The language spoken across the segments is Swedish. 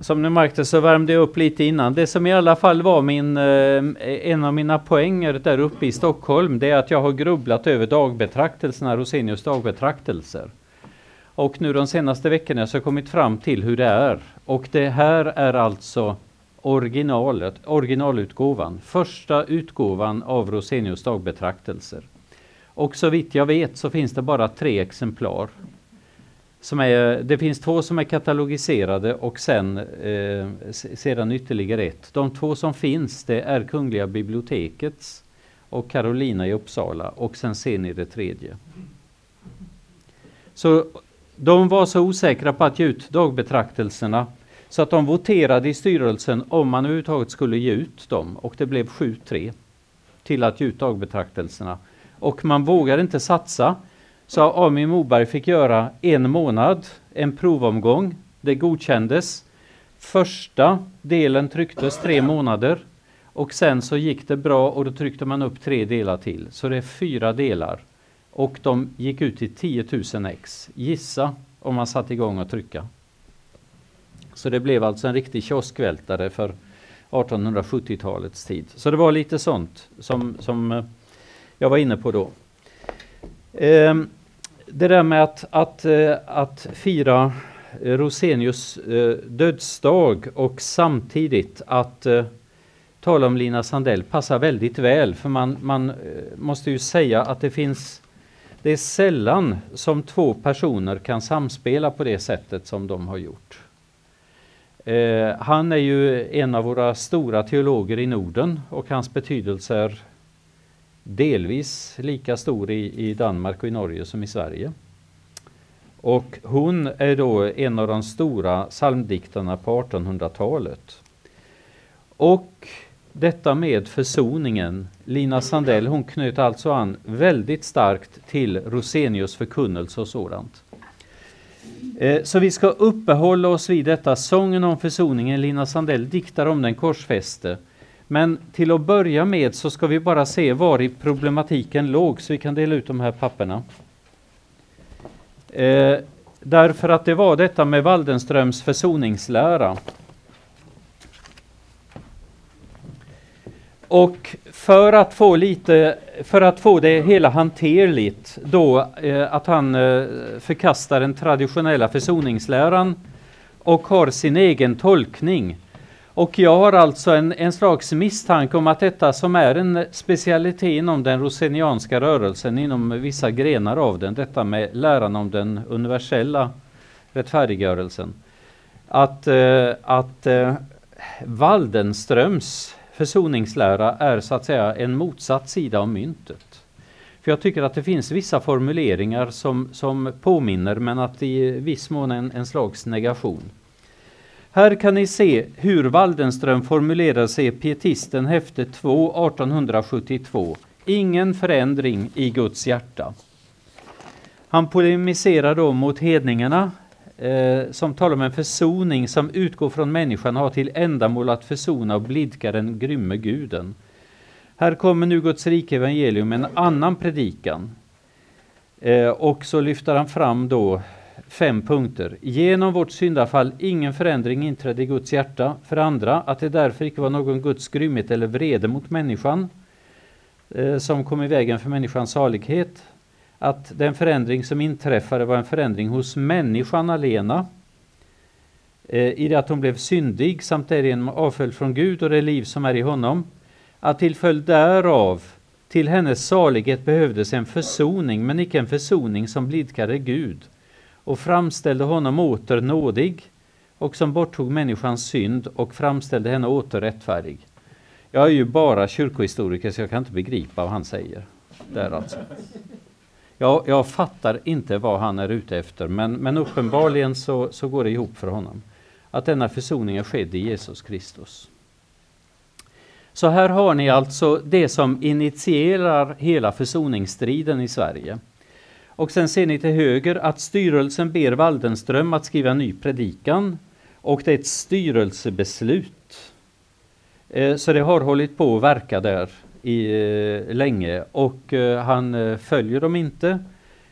Som ni märkte så värmde jag upp lite innan. Det som i alla fall var min, eh, en av mina poänger där uppe i Stockholm, det är att jag har grubblat över dagbetraktelserna, Rosenius dagbetraktelser. Och nu de senaste veckorna så har jag kommit fram till hur det är. Och det här är alltså originalet, originalutgåvan, första utgåvan av Rosenius dagbetraktelser. Och så vitt jag vet så finns det bara tre exemplar. Som är, det finns två som är katalogiserade och sen eh, sedan ytterligare ett. De två som finns det är Kungliga bibliotekets och Carolina i Uppsala och sen ser ni det tredje. Så de var så osäkra på att ge ut dagbetraktelserna så att de voterade i styrelsen om man överhuvudtaget skulle ge ut dem och det blev 7-3 till att ge ut dagbetraktelserna. Och man vågade inte satsa så Ami Moberg fick göra en månad, en provomgång. Det godkändes. Första delen trycktes tre månader och sen så gick det bra och då tryckte man upp tre delar till. Så det är fyra delar. Och de gick ut i 10 000 ex. Gissa om man satte igång och trycka. Så det blev alltså en riktig kioskvältare för 1870-talets tid. Så det var lite sånt som, som eh, jag var inne på då. Ehm, det där med att, att, eh, att fira eh, Rosenius eh, dödsdag och samtidigt att tala om Lina Sandell passar väldigt väl för man, man måste ju säga att det finns det är sällan som två personer kan samspela på det sättet som de har gjort. Eh, han är ju en av våra stora teologer i Norden och hans betydelse är delvis lika stor i, i Danmark och i Norge som i Sverige. Och hon är då en av de stora psalmdiktarna på 1800-talet. Och detta med försoningen. Lina Sandell hon knöt alltså an väldigt starkt till Rosenius förkunnelse och sådant. Eh, så vi ska uppehålla oss vid detta, sången om försoningen. Lina Sandell diktar om den korsfäste. Men till att börja med så ska vi bara se var i problematiken låg, så vi kan dela ut de här papperna. Eh, därför att det var detta med Waldenströms försoningslära. Och för att få lite, för att få det hela hanterligt då eh, att han eh, förkastar den traditionella försoningsläran och har sin egen tolkning. Och jag har alltså en, en slags misstanke om att detta som är en specialitet inom den rosenianska rörelsen, inom vissa grenar av den, detta med läran om den universella rättfärdiggörelsen, att, eh, att eh, Waldenströms försoningslära är så att säga en motsatt sida av myntet. För jag tycker att det finns vissa formuleringar som, som påminner men att i viss mån en, en slags negation. Här kan ni se hur Waldenström formulerar sig i Pietisten häfte 2 1872. Ingen förändring i Guds hjärta. Han polemiserar då mot hedningarna eh, som talar om en försoning som utgår från människan och har till ändamål att försona och blidka den grymme guden. Här kommer nu Guds rike evangelium med en annan predikan. Eh, och så lyfter han fram då fem punkter. Genom vårt syndafall ingen förändring inträdde i Guds hjärta. För andra, att det därför icke var någon Guds grymhet eller vrede mot människan eh, som kom i vägen för människans salighet att den förändring som inträffade var en förändring hos människan alena eh, i det att hon blev syndig samt därigenom avföll från Gud och det liv som är i honom. Att till följd därav till hennes salighet behövdes en försoning, men icke en försoning som blidkade Gud och framställde honom åter nådig och som borttog människans synd och framställde henne åter rättfärdig. Jag är ju bara kyrkohistoriker så jag kan inte begripa vad han säger. Där alltså. Ja, jag fattar inte vad han är ute efter, men, men uppenbarligen så, så går det ihop för honom. Att denna försoning är skedd i Jesus Kristus. Så här har ni alltså det som initierar hela försoningsstriden i Sverige. Och sen ser ni till höger att styrelsen ber Waldenström att skriva en ny predikan och det är ett styrelsebeslut. Eh, så det har hållit på att verka där i, eh, länge och eh, han eh, följer dem inte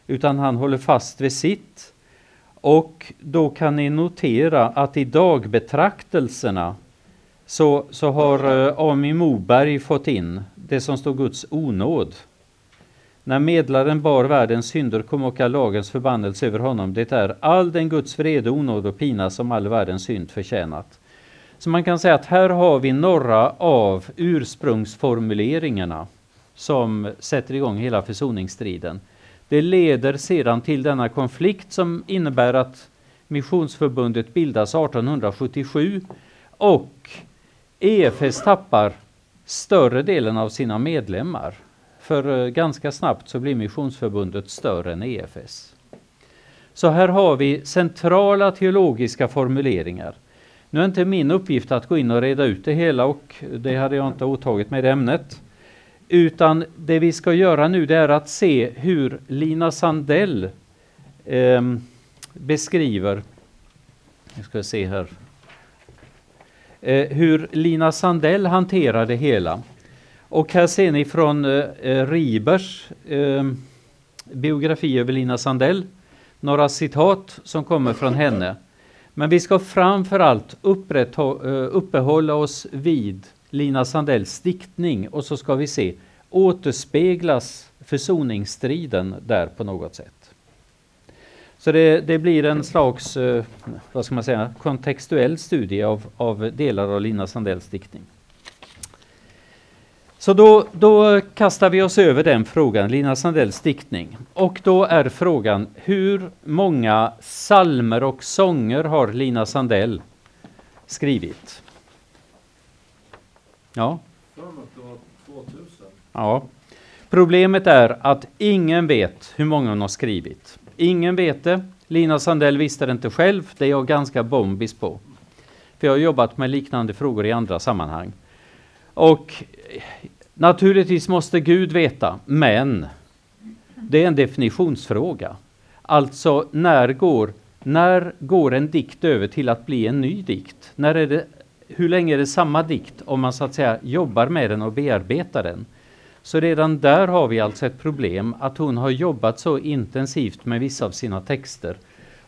utan han håller fast vid sitt. Och då kan ni notera att i dagbetraktelserna så, så har eh, Ami Moberg fått in det som står Guds onåd. När medlaren bar världens synder kom och lagens förbannelse över honom. Det är all den Guds vrede, onåd och pina som all världens synd förtjänat. Så man kan säga att här har vi några av ursprungsformuleringarna som sätter igång hela försoningsstriden. Det leder sedan till denna konflikt som innebär att Missionsförbundet bildas 1877 och EFS tappar större delen av sina medlemmar. För eh, ganska snabbt så blir Missionsförbundet större än EFS. Så här har vi centrala teologiska formuleringar. Nu är inte min uppgift att gå in och reda ut det hela och det hade jag inte åtagit mig i ämnet. Utan det vi ska göra nu det är att se hur Lina Sandell eh, beskriver, nu ska se här, eh, hur Lina Sandell hanterar det hela. Och här ser ni från eh, eh, Ribers eh, biografi över Lina Sandell, några citat som kommer från henne. Men vi ska framförallt eh, uppehålla oss vid Lina Sandells diktning och så ska vi se, återspeglas försoningsstriden där på något sätt? Så det, det, blir en slags, eh, vad ska man säga, kontextuell studie av, av delar av Lina Sandells diktning. Så då, då kastar vi oss över den frågan, Lina Sandells diktning. Och då är frågan, hur många salmer och sånger har Lina Sandell skrivit? Ja. Ja. Problemet är att ingen vet hur många hon har skrivit. Ingen vet det. Lina Sandell visste det inte själv. Det är jag ganska bombis på. För jag har jobbat med liknande frågor i andra sammanhang. Och naturligtvis måste Gud veta, men det är en definitionsfråga. Alltså, när går, när går en dikt över till att bli en ny dikt? När är det hur länge är det samma dikt om man så att säga jobbar med den och bearbetar den? Så redan där har vi alltså ett problem att hon har jobbat så intensivt med vissa av sina texter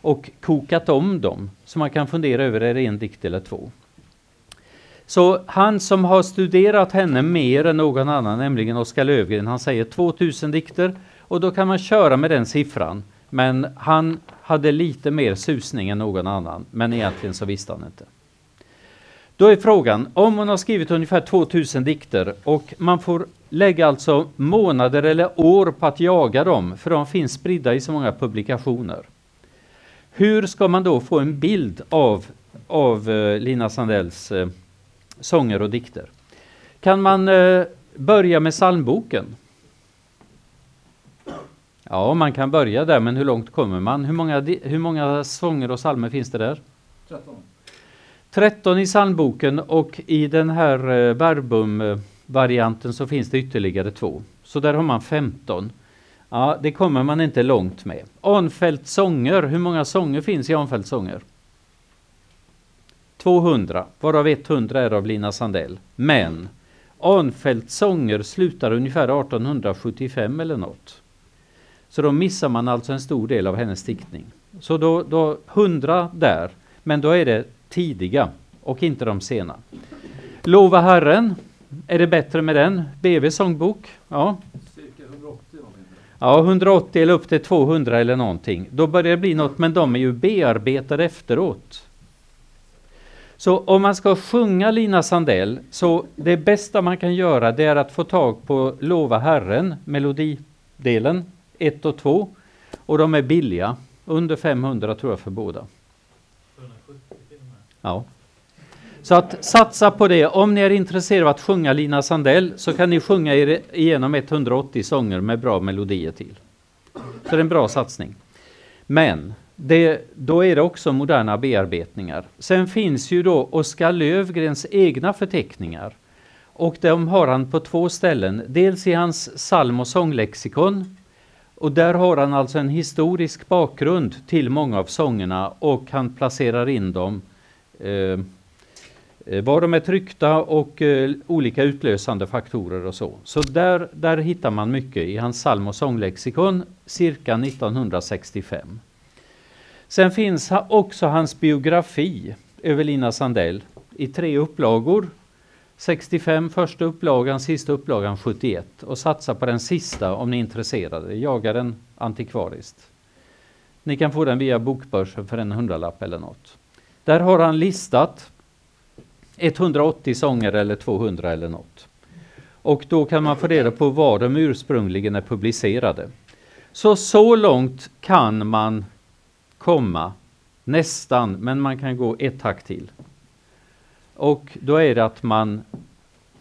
och kokat om dem. Så man kan fundera över, är det en dikt eller två? Så han som har studerat henne mer än någon annan, nämligen Oskar Lövgren, han säger 2000 dikter och då kan man köra med den siffran. Men han hade lite mer susning än någon annan, men egentligen så visste han inte. Då är frågan, om hon har skrivit ungefär 2000 dikter och man får lägga alltså månader eller år på att jaga dem, för de finns spridda i så många publikationer. Hur ska man då få en bild av, av eh, Lina Sandells eh, sånger och dikter? Kan man eh, börja med psalmboken? Ja, man kan börja där, men hur långt kommer man? Hur många, hur många sånger och psalmer finns det där? 13. 13 i psalmboken och i den här eh, verbum-varianten så finns det ytterligare två. Så där har man 15. Ja, det kommer man inte långt med. Arnfeldts sånger, hur många sånger finns i Arnfeldts sånger? 200, varav 100 är av Lina Sandell. Men Arnfeldts sånger slutar ungefär 1875 eller något. Så då missar man alltså en stor del av hennes diktning. Så då, då 100 där, men då är det tidiga och inte de sena. Lova Herren, är det bättre med den? BV sångbok? Ja. Ja, 180 eller upp till 200 eller någonting. Då börjar det bli något, men de är ju bearbetade efteråt. Så om man ska sjunga Lina Sandell, så det bästa man kan göra det är att få tag på Lova Herren, melodidelen 1 och 2. Och de är billiga, under 500 tror jag för båda. Ja. Så att satsa på det. Om ni är intresserade av att sjunga Lina Sandell så kan ni sjunga er igenom 180 sånger med bra melodier till. Så det är en bra satsning. Men det, då är det också moderna bearbetningar. Sen finns ju då Oskar Lövgrens egna förteckningar. Och de har han på två ställen. Dels i hans psalm och sånglexikon. Och där har han alltså en historisk bakgrund till många av sångerna och han placerar in dem Eh, eh var de är tryckta och eh, olika utlösande faktorer och så. Så där, där hittar man mycket i hans psalm och sånglexikon cirka 1965. Sen finns också hans biografi över Lina Sandell i tre upplagor. 65 första upplagan, sista upplagan 71 och satsa på den sista om ni är intresserade. Jaga den antikvariskt. Ni kan få den via Bokbörsen för en hundralapp eller något. Där har han listat 180 sånger eller 200 eller något. Och då kan man få reda på var de ursprungligen är publicerade. Så så långt kan man komma, nästan, men man kan gå ett hack till. Och då är det att man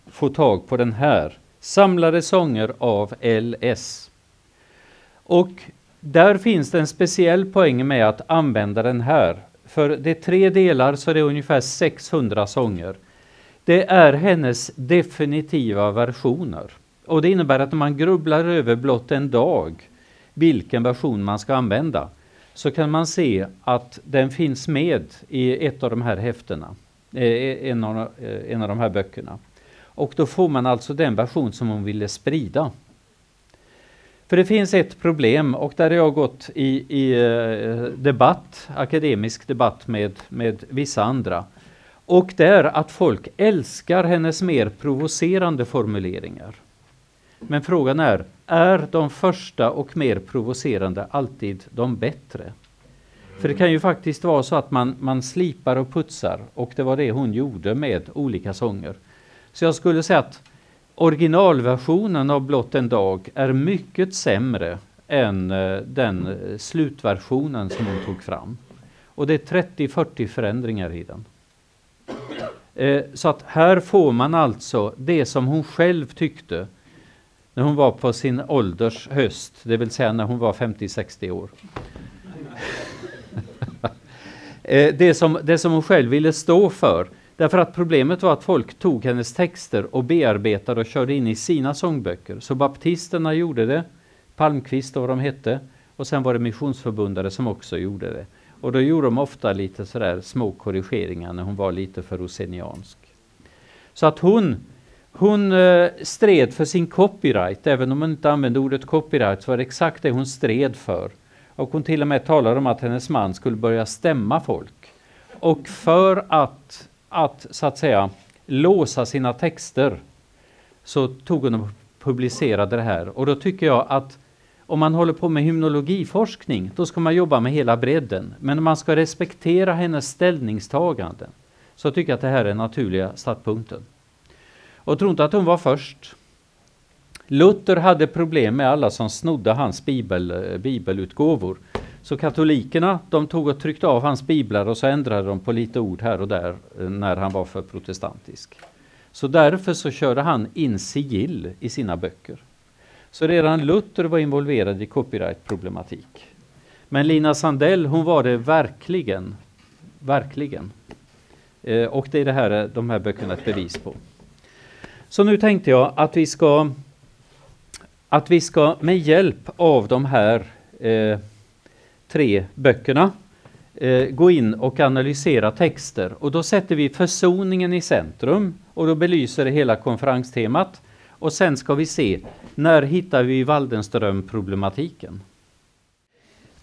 får tag på den här, Samlade sånger av LS. Och där finns det en speciell poäng med att använda den här. För det är tre delar så det är ungefär 600 sånger. Det är hennes definitiva versioner. Och det innebär att man grubblar över blott en dag vilken version man ska använda så kan man se att den finns med i ett av de här häftena, eh, en av, eh, en av de här böckerna. Och då får man alltså den version som hon ville sprida. För det finns ett problem och där har jag gått i, i eh, debatt, akademisk debatt med, med vissa andra. Och det är att folk älskar hennes mer provocerande formuleringar. Men frågan är, är de första och mer provocerande alltid de bättre? För det kan ju faktiskt vara så att man, man slipar och putsar och det var det hon gjorde med olika sånger. Så jag skulle säga att originalversionen av Blott en dag är mycket sämre än eh, den eh, slutversionen som hon tog fram. Och det är 30-40 förändringar i den. Eh, så att här får man alltså det som hon själv tyckte när hon var på sin ålders höst, det vill säga när hon var 50-60 år. Eh, det, som, det som hon själv ville stå för. Därför att problemet var att folk tog hennes texter och bearbetade och körde in i sina sångböcker. Så baptisterna gjorde det, Palmqvist och vad de hette, och sen var det missionsförbundare som också gjorde det. Och då gjorde de ofta lite sådär små korrigeringar när hon var lite för roseniansk. Så att hon, hon eh, stred för sin copyright, även om hon inte använde ordet copyright så var det exakt det hon stred för. Och hon till och med talade om att hennes man skulle börja stämma folk. Och för att att så att säga låsa sina texter så tog hon och publicerade det här. Och då tycker jag att om man håller på med hymnologiforskning, då ska man jobba med hela bredden. Men om man ska respektera hennes ställningstaganden så tycker jag att det här är den naturliga startpunkten. Och tro inte att hon var först. Luther hade problem med alla som snodde hans bibel, eh, bibelutgåvor. Så katolikerna de tog och tryckte av hans biblar och så ändrade de på lite ord här och där eh, när han var för protestantisk. Så därför så körde han in sigill i sina böcker. Så redan Luther var involverad i copyrightproblematik. Men Lina Sandell hon var det verkligen, verkligen. Eh, och det är det här, eh, de här böckerna ett bevis på. Så nu tänkte jag att vi ska att vi ska med hjälp av de här eh, tre böckerna eh, gå in och analysera texter. Och då sätter vi försoningen i centrum och då belyser det hela konferenstemat. Och sen ska vi se, när hittar vi Waldenström-problematiken?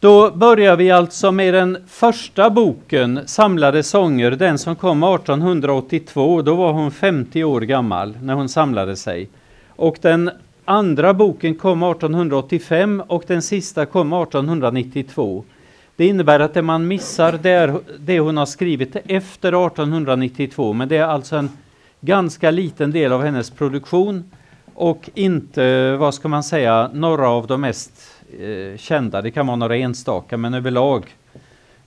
Då börjar vi alltså med den första boken, Samlade sånger, den som kom 1882. Då var hon 50 år gammal när hon samlade sig. Och den Andra boken kom 1885 och den sista kom 1892. Det innebär att det man missar det är det hon har skrivit efter 1892, men det är alltså en ganska liten del av hennes produktion och inte, vad ska man säga, några av de mest eh, kända. Det kan vara några enstaka, men överlag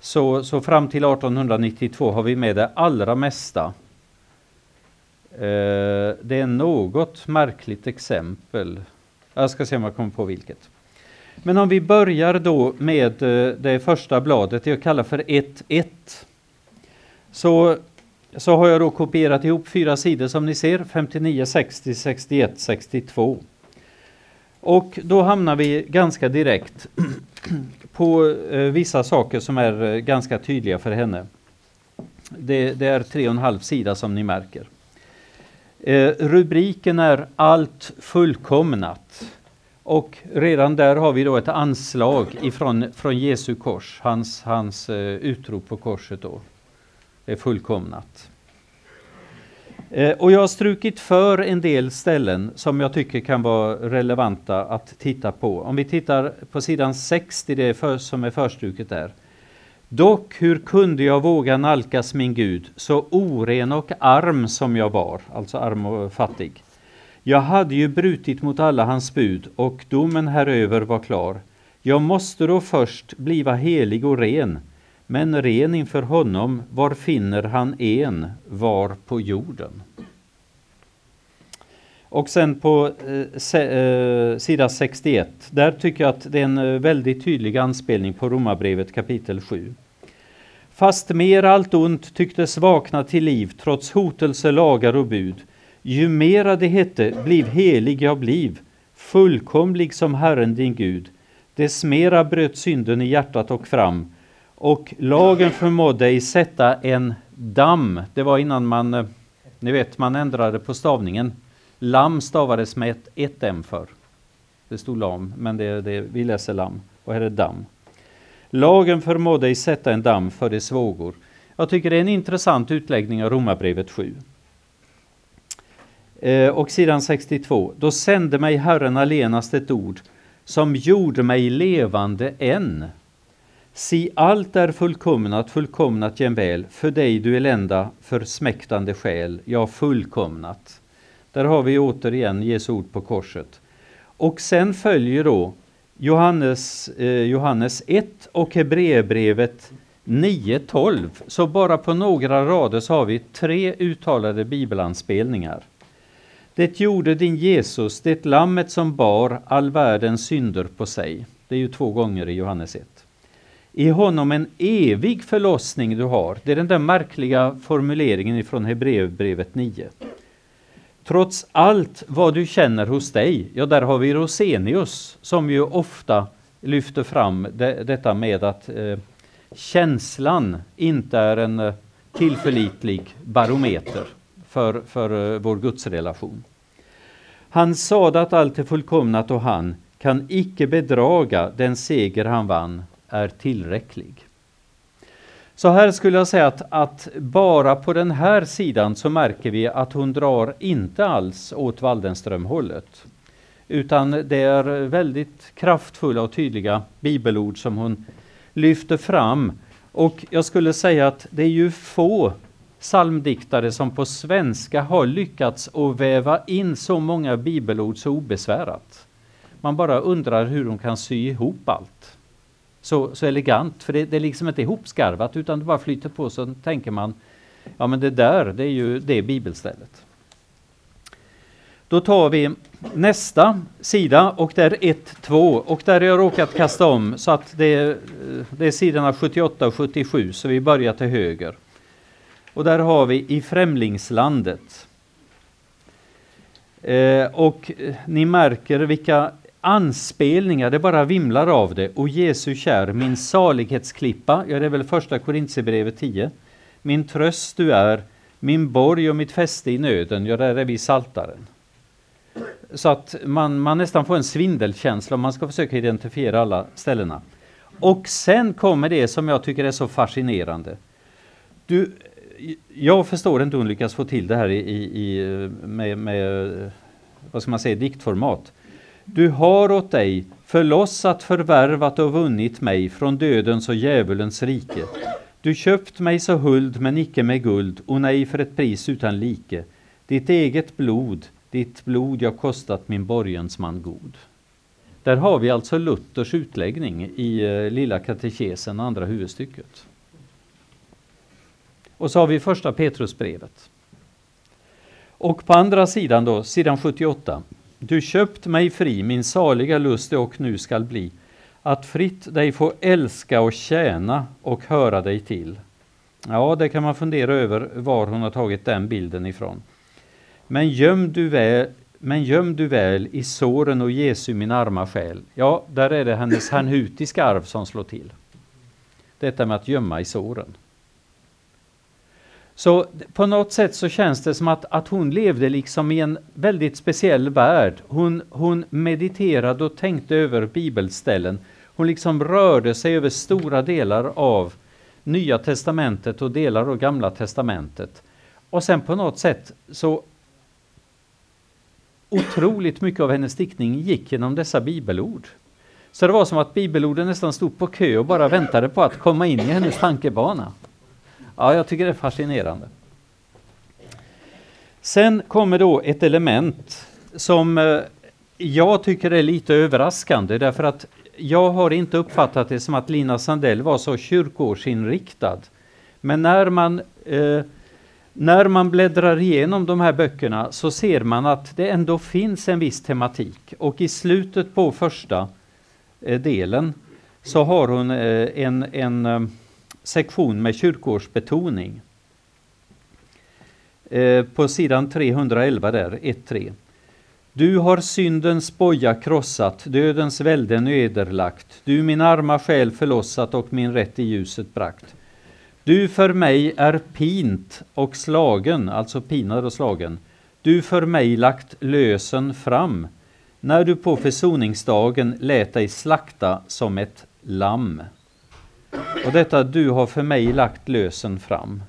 så, så fram till 1892 har vi med det allra mesta Eh, det är något märkligt exempel. Jag ska se om jag kommer på vilket. Men om vi börjar då med eh, det första bladet, det jag kallar för 1.1. Så, så har jag då kopierat ihop fyra sidor som ni ser, 59, 60, 61, 62. Och då hamnar vi ganska direkt på eh, vissa saker som är eh, ganska tydliga för henne. Det, det är tre och en halv sida som ni märker. Eh, rubriken är Allt fullkomnat. Och redan där har vi då ett anslag ifrån från Jesu kors, hans, hans eh, utrop på korset då. Det är fullkomnat. Eh, och jag har strukit för en del ställen som jag tycker kan vara relevanta att titta på. Om vi tittar på sidan 60, det för, som är förstruket där. Dock, hur kunde jag våga nalkas min Gud, så oren och arm som jag var, alltså arm och fattig. Jag hade ju brutit mot alla hans bud, och domen häröver var klar. Jag måste då först bliva helig och ren, men ren inför honom, var finner han en var på jorden? Och sen på eh, se, eh, sida 61, där tycker jag att det är en eh, väldigt tydlig anspelning på Romarbrevet kapitel 7. Fast mer allt ont tycktes vakna till liv trots hotelse, lagar och bud. Ju mera det hette, bliv helig jag bliv, fullkomlig som Herren din Gud. Dess mera bröt synden i hjärtat och fram, och lagen förmådde ej sätta en damm. Det var innan man, eh, ni vet, man ändrade på stavningen. Lam stavades med ett, ett M för. Det stod lam, men det, det, vi läser lam. Och här är damm. Lagen förmådde ej sätta en damm för dess vågor. Jag tycker det är en intressant utläggning av Romarbrevet 7. Eh, och sidan 62. Då sände mig Herren allenast ett ord som gjorde mig levande än. Si allt är fullkomnat, fullkomnat jämväl, för dig du elända, försmäktande själ, ja fullkomnat. Där har vi återigen Jesu ord på korset. Och sen följer då Johannes, eh, Johannes 1 och Hebreerbrevet 9.12. Så bara på några rader så har vi tre uttalade bibelanspelningar. Det gjorde din Jesus, det lammet som bar all världens synder på sig. Det är ju två gånger i Johannes 1. I honom en evig förlossning du har. Det är den där märkliga formuleringen ifrån Hebreerbrevet 9. Trots allt vad du känner hos dig, ja där har vi Rosenius som ju ofta lyfter fram det, detta med att eh, känslan inte är en eh, tillförlitlig barometer för, för eh, vår gudsrelation. Han sade att allt är fullkomnat och han kan icke bedraga den seger han vann är tillräcklig. Så här skulle jag säga att, att, bara på den här sidan så märker vi att hon drar inte alls åt Waldenström-hållet. Utan det är väldigt kraftfulla och tydliga bibelord som hon lyfter fram. Och jag skulle säga att det är ju få psalmdiktare som på svenska har lyckats att väva in så många bibelord så obesvärat. Man bara undrar hur de kan sy ihop allt så, så elegant, för det, det är liksom inte ihopskarvat utan det bara flyter på så tänker man ja men det där det är ju det bibelstället. Då tar vi nästa sida och där 1, 2 och där har jag råkat kasta om så att det är, det är sidorna 78 och 77 så vi börjar till höger. Och där har vi i främlingslandet. Eh, och eh, ni märker vilka anspelningar, det bara vimlar av det. Och Jesu kär, min salighetsklippa, ja det är väl första Korintierbrevet 10. Min tröst du är, min borg och mitt fäste i nöden, ja där är vi saltaren. Så att man, man nästan får en svindelkänsla om man ska försöka identifiera alla ställena. Och sen kommer det som jag tycker är så fascinerande. Du, jag förstår inte hur hon lyckas få till det här i, i, med, med vad ska man säga, diktformat. Du har åt dig förlossat, förvärvat och vunnit mig från dödens och djävulens rike. Du köpt mig så huld men icke med guld och nej för ett pris utan like. Ditt eget blod, ditt blod jag kostat min borgensman god. Där har vi alltså Luthers utläggning i eh, Lilla katekesen, andra huvudstycket. Och så har vi första Petrusbrevet. Och på andra sidan då, sidan 78. Du köpt mig fri, min saliga lust och nu skall bli, att fritt dig få älska och tjäna och höra dig till. Ja, det kan man fundera över var hon har tagit den bilden ifrån. Men göm du väl, men göm du väl i såren och Jesu min arma själ. Ja, där är det hennes hernhutiska arv som slår till. Detta med att gömma i såren. Så på något sätt så känns det som att, att hon levde liksom i en väldigt speciell värld. Hon, hon mediterade och tänkte över bibelställen. Hon liksom rörde sig över stora delar av Nya testamentet och delar av Gamla testamentet. Och sen på något sätt så otroligt mycket av hennes diktning gick genom dessa bibelord. Så det var som att bibelorden nästan stod på kö och bara väntade på att komma in i hennes tankebana. Ja, jag tycker det är fascinerande. Sen kommer då ett element som eh, jag tycker är lite överraskande därför att jag har inte uppfattat det som att Lina Sandell var så kyrkårsinriktad. Men när man, eh, när man bläddrar igenom de här böckerna så ser man att det ändå finns en viss tematik. Och i slutet på första eh, delen så har hon eh, en, en eh, sektion med kyrkårsbetoning. Eh, på sidan 311 där, 1-3. Du har syndens boja krossat, dödens välde nederlagt, du min arma själ förlossat och min rätt i ljuset brakt. Du för mig är pint och slagen, alltså pinad och slagen. Du för mig lagt lösen fram, när du på försoningsdagen lät dig slakta som ett lamm. Och detta du har för mig lagt lösen fram.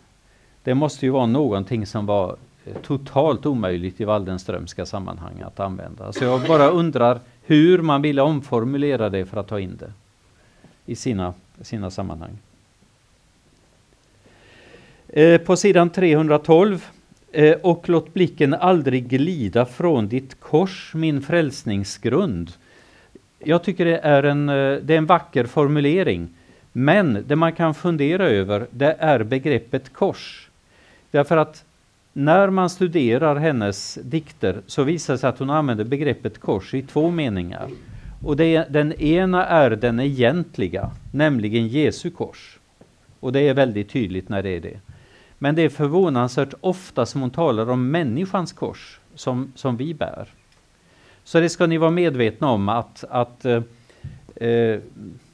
Det måste ju vara någonting som var eh, totalt omöjligt i Waldenströmska sammanhang att använda. Så jag bara undrar hur man ville omformulera det för att ta in det i sina, sina sammanhang. Eh, på sidan 312 eh, och låt blicken aldrig glida från ditt kors, min frälsningsgrund. Jag tycker det är en, eh, det är en vacker formulering. Men det man kan fundera över det är begreppet kors. Därför att när man studerar hennes dikter så visar det sig att hon använder begreppet kors i två meningar. Och det, den ena är den egentliga, nämligen Jesu kors. Och det är väldigt tydligt när det är det. Men det är förvånansvärt ofta som hon talar om människans kors som, som vi bär. Så det ska ni vara medvetna om att, att eh, eh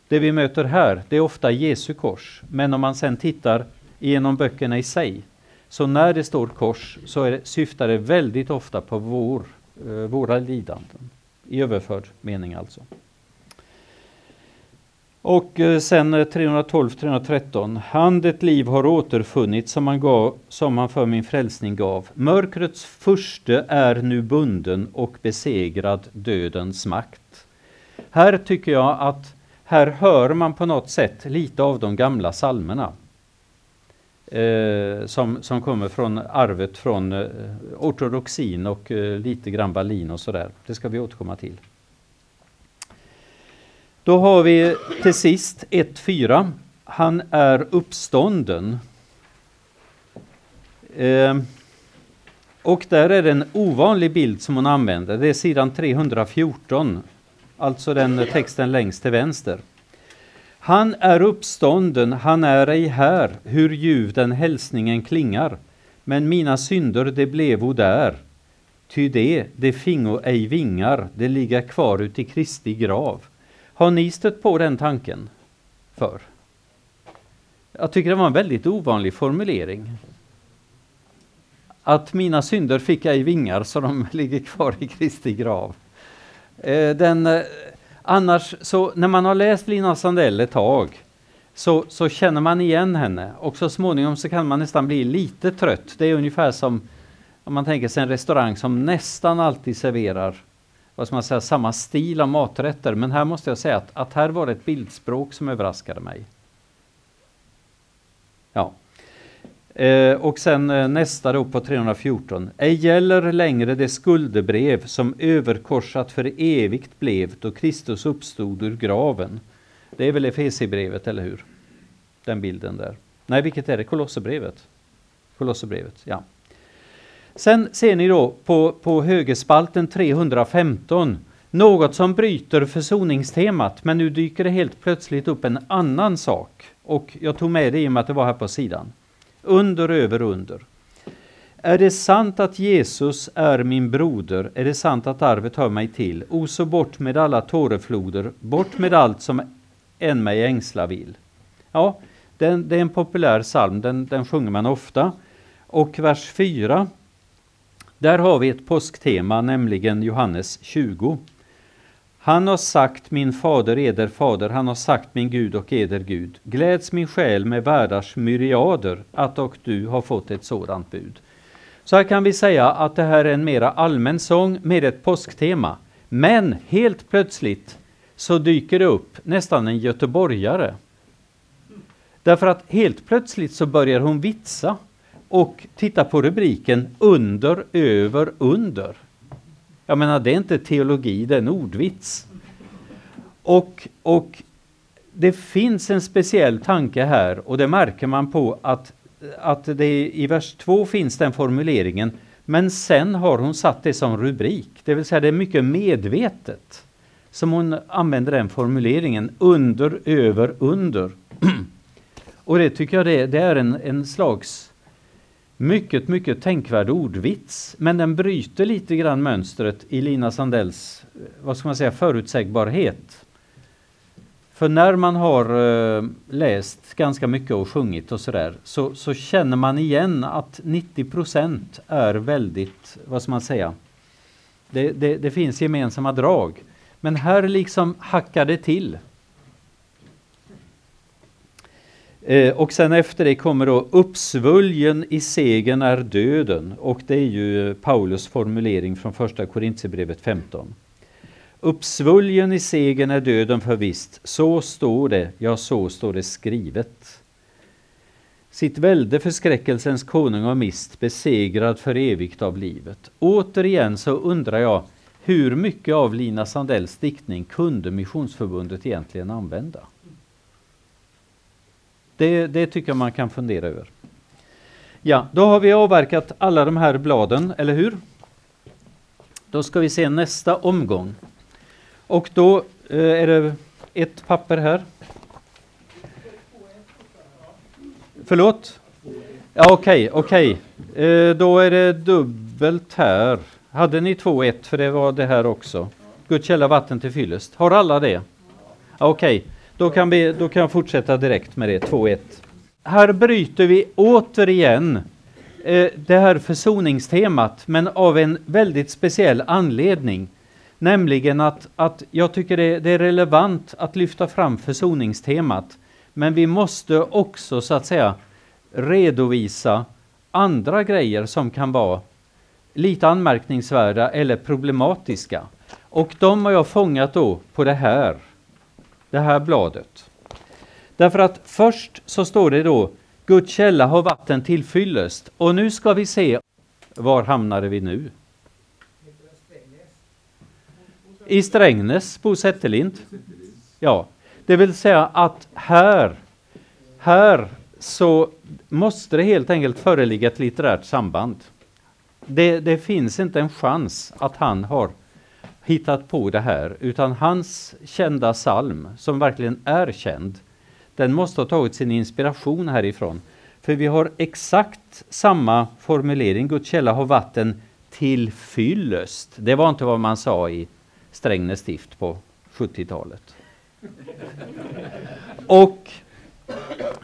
det vi möter här, det är ofta Jesu kors. Men om man sen tittar igenom böckerna i sig så när det står kors så är det, syftar det väldigt ofta på vår, eh, våra lidanden. I överförd mening alltså. Och eh, sen eh, 312-313. Han ett liv har återfunnit som han, gav, som han för min frälsning gav. Mörkrets furste är nu bunden och besegrad dödens makt. Här tycker jag att här hör man på något sätt lite av de gamla salmerna eh, som, som kommer från arvet från eh, ortodoxin och eh, lite grann Berlin och sådär. Det ska vi återkomma till. Då har vi till sist 1.4. Han är uppstånden. Eh, och där är det en ovanlig bild som hon använder. Det är sidan 314, alltså den texten längst till vänster. Han är uppstånden, han är ej här, hur ljuv den hälsningen klingar. Men mina synder, det blevo där. Ty det, det fingo ej vingar, det ligga kvar uti Kristi grav. Har ni stött på den tanken för? Jag tycker det var en väldigt ovanlig formulering. Att mina synder fick ej vingar så de ligger kvar i Kristi grav. Eh, den eh, Annars, så när man har läst Lina Sandell ett tag så, så känner man igen henne och så småningom så kan man nästan bli lite trött. Det är ungefär som om man tänker sig en restaurang som nästan alltid serverar vad ska man säga, samma stil av maträtter. Men här måste jag säga att, att här var det ett bildspråk som överraskade mig. Ja. Eh, och sen eh, nästa då på 314. Ej gäller längre det skuldebrev som överkorsat för evigt blev då Kristus uppstod ur graven. Det är väl Efesierbrevet, eller hur? Den bilden där. Nej, vilket är det? Kolosserbrevet? Kolosserbrevet, ja. Sen ser ni då på, på högerspalten 315 något som bryter försoningstemat, men nu dyker det helt plötsligt upp en annan sak. Och jag tog med det i och med att det var här på sidan. Under, över, under. Är det sant att Jesus är min broder, är det sant att arvet hör mig till. O, så bort med alla tårefloder, bort med allt som än mig ängsla vill. Ja, den, det är en populär psalm, den, den sjunger man ofta. Och vers 4. Där har vi ett påsktema, nämligen Johannes 20. Han har sagt min fader, eder fader, han har sagt min Gud och eder Gud. Gläds min själ med världars myriader att och du har fått ett sådant bud. Så här kan vi säga att det här är en mera allmän sång med ett påsktema. Men helt plötsligt så dyker det upp nästan en göteborgare. Därför att helt plötsligt så börjar hon vitsa och titta på rubriken under, över, under. Jag menar, det är inte teologi, det är en ordvits. Och, och det finns en speciell tanke här och det märker man på att, att det i vers 2 finns den formuleringen men sen har hon satt det som rubrik, det vill säga det är mycket medvetet som hon använder den formuleringen, under, över, under. och det tycker jag det, det är en, en slags mycket, mycket tänkvärd ordvits, men den bryter lite grann mönstret i Lina Sandells, eh, vad ska man säga, förutsägbarhet. För när man har uh, läst ganska mycket och sjungit och sådär, så, så känner man igen att 90% är väldigt, vad ska man säga, det, det, det finns gemensamma drag. Men här liksom hackar det till. Eh, och sen efter det kommer då uppsvuljen i segern är döden och det är ju Paulus formulering från första Korintierbrevet 15. Uppsvuljen i segern är döden för visst, så står det, ja så står det skrivet. Sitt välde förskräckelsens konung har mist, besegrad för evigt av livet. Återigen så undrar jag, hur mycket av Lina Sandells diktning kunde Missionsförbundet egentligen använda? Det, det tycker jag man kan fundera över. Ja, då har vi avverkat alla de här bladen, eller hur? Då ska vi se nästa omgång. Och då eh, är det ett papper här. Förlåt? Ja, okej, okay, okej. Okay. Eh, då är det dubbelt här. Hade ni 2-1, för det var det här också. Guds källa vatten till fyllest. Har alla det? Okej, okay då, kan vi, då kan jag fortsätta direkt med det, 2-1. Här bryter vi återigen eh, det här försoningstemat, men av en väldigt speciell anledning. Nämligen att, att jag tycker det, det är relevant att lyfta fram försoningstemat. Men vi måste också så att säga redovisa andra grejer som kan vara lite anmärkningsvärda eller problematiska. Och de har jag fångat då på det här, det här bladet. Därför att först så står det då Guds källa har vatten till fyllest. Och nu ska vi se, var hamnade vi nu? I Strängnäs, Bo Zetterlind. Ja, det vill säga att här, här så måste det helt enkelt föreligga ett litterärt samband. Det, det, finns inte en chans att han har hittat på det här, utan hans kända psalm, som verkligen är känd, den måste ha tagit sin inspiration härifrån. För vi har exakt samma formulering, Guds källa har vatten till fyllest. Det var inte vad man sa i Strängnäs stift på 70-talet. Och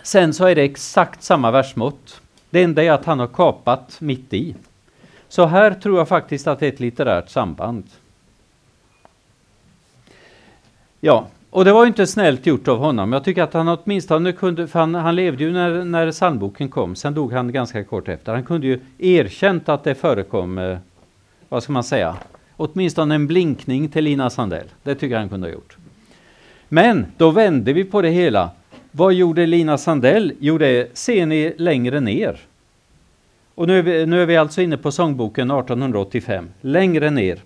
sen så är det exakt samma versmått. Det enda är att han har kapat mitt i. Så här tror jag faktiskt att det är ett litterärt samband. Ja, och det var inte snällt gjort av honom. Jag tycker att han åtminstone kunde, för han, han levde ju när, när sandboken kom, sen dog han ganska kort efter. Han kunde ju erkänt att det förekom, eh, vad ska man säga, åtminstone en blinkning till Lina Sandell. Det tycker jag han kunde ha gjort. Men då vände vi på det hela. Vad gjorde Lina Sandell? Jo, det ser ni längre ner. Och nu är, vi, nu är vi alltså inne på sångboken 1885, längre ner.